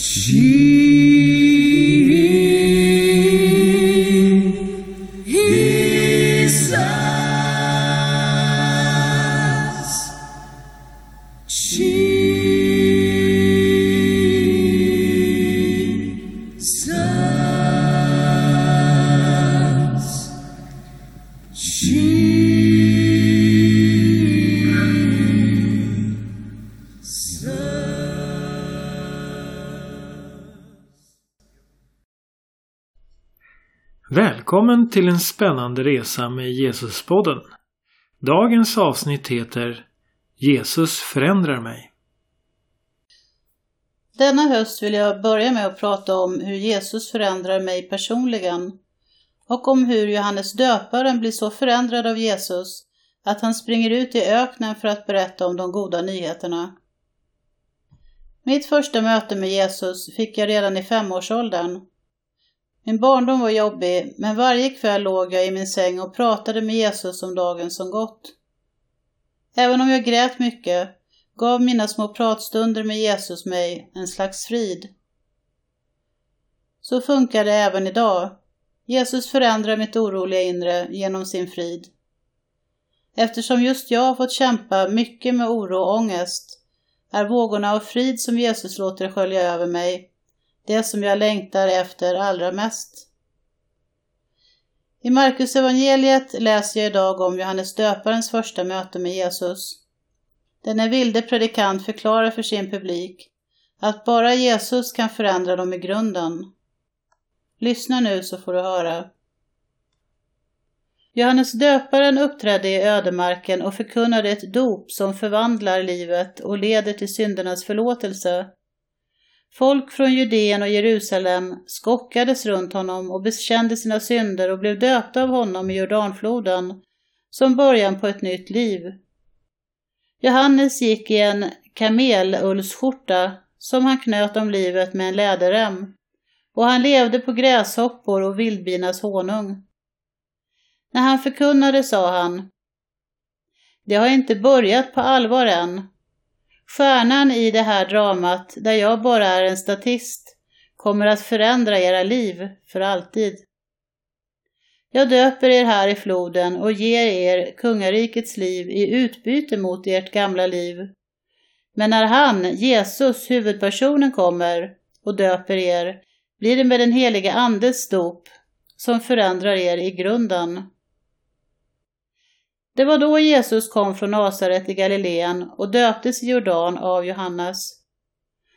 Jesus. Välkommen till en spännande resa med Jesuspodden. Dagens avsnitt heter Jesus förändrar mig. Denna höst vill jag börja med att prata om hur Jesus förändrar mig personligen och om hur Johannes döparen blir så förändrad av Jesus att han springer ut i öknen för att berätta om de goda nyheterna. Mitt första möte med Jesus fick jag redan i femårsåldern. Min barndom var jobbig, men varje kväll låg jag i min säng och pratade med Jesus om dagen som gått. Även om jag grät mycket gav mina små pratstunder med Jesus mig en slags frid. Så funkar det även idag. Jesus förändrar mitt oroliga inre genom sin frid. Eftersom just jag har fått kämpa mycket med oro och ångest är vågorna av frid som Jesus låter skölja över mig det som jag längtar efter allra mest. I Markus evangeliet läser jag idag om Johannes döparens första möte med Jesus. Denne vilde predikant förklarar för sin publik att bara Jesus kan förändra dem i grunden. Lyssna nu så får du höra. Johannes döparen uppträdde i ödemarken och förkunnade ett dop som förvandlar livet och leder till syndernas förlåtelse. Folk från Judeen och Jerusalem skockades runt honom och bekände sina synder och blev döpta av honom i Jordanfloden som början på ett nytt liv. Johannes gick i en kamelullsskjorta som han knöt om livet med en läderrem och han levde på gräshoppor och vildbinas honung. När han förkunnade sa han Det har inte börjat på allvar än, Stjärnan i det här dramat, där jag bara är en statist, kommer att förändra era liv för alltid. Jag döper er här i floden och ger er kungarikets liv i utbyte mot ert gamla liv. Men när han, Jesus, huvudpersonen, kommer och döper er blir det med den helige Andes dop som förändrar er i grunden. Det var då Jesus kom från Nasaret i Galileen och döptes i Jordan av Johannes.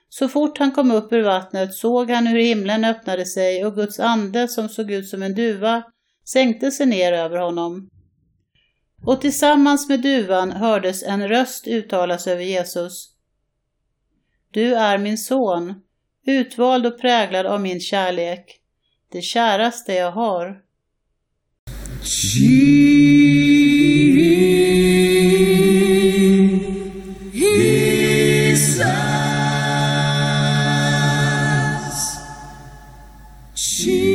Så fort han kom upp ur vattnet såg han hur himlen öppnade sig och Guds ande, som såg ut som en duva, sänkte sig ner över honom. Och tillsammans med duvan hördes en röst uttalas över Jesus. Du är min son, utvald och präglad av min kärlek, det käraste jag har. Jesus. 七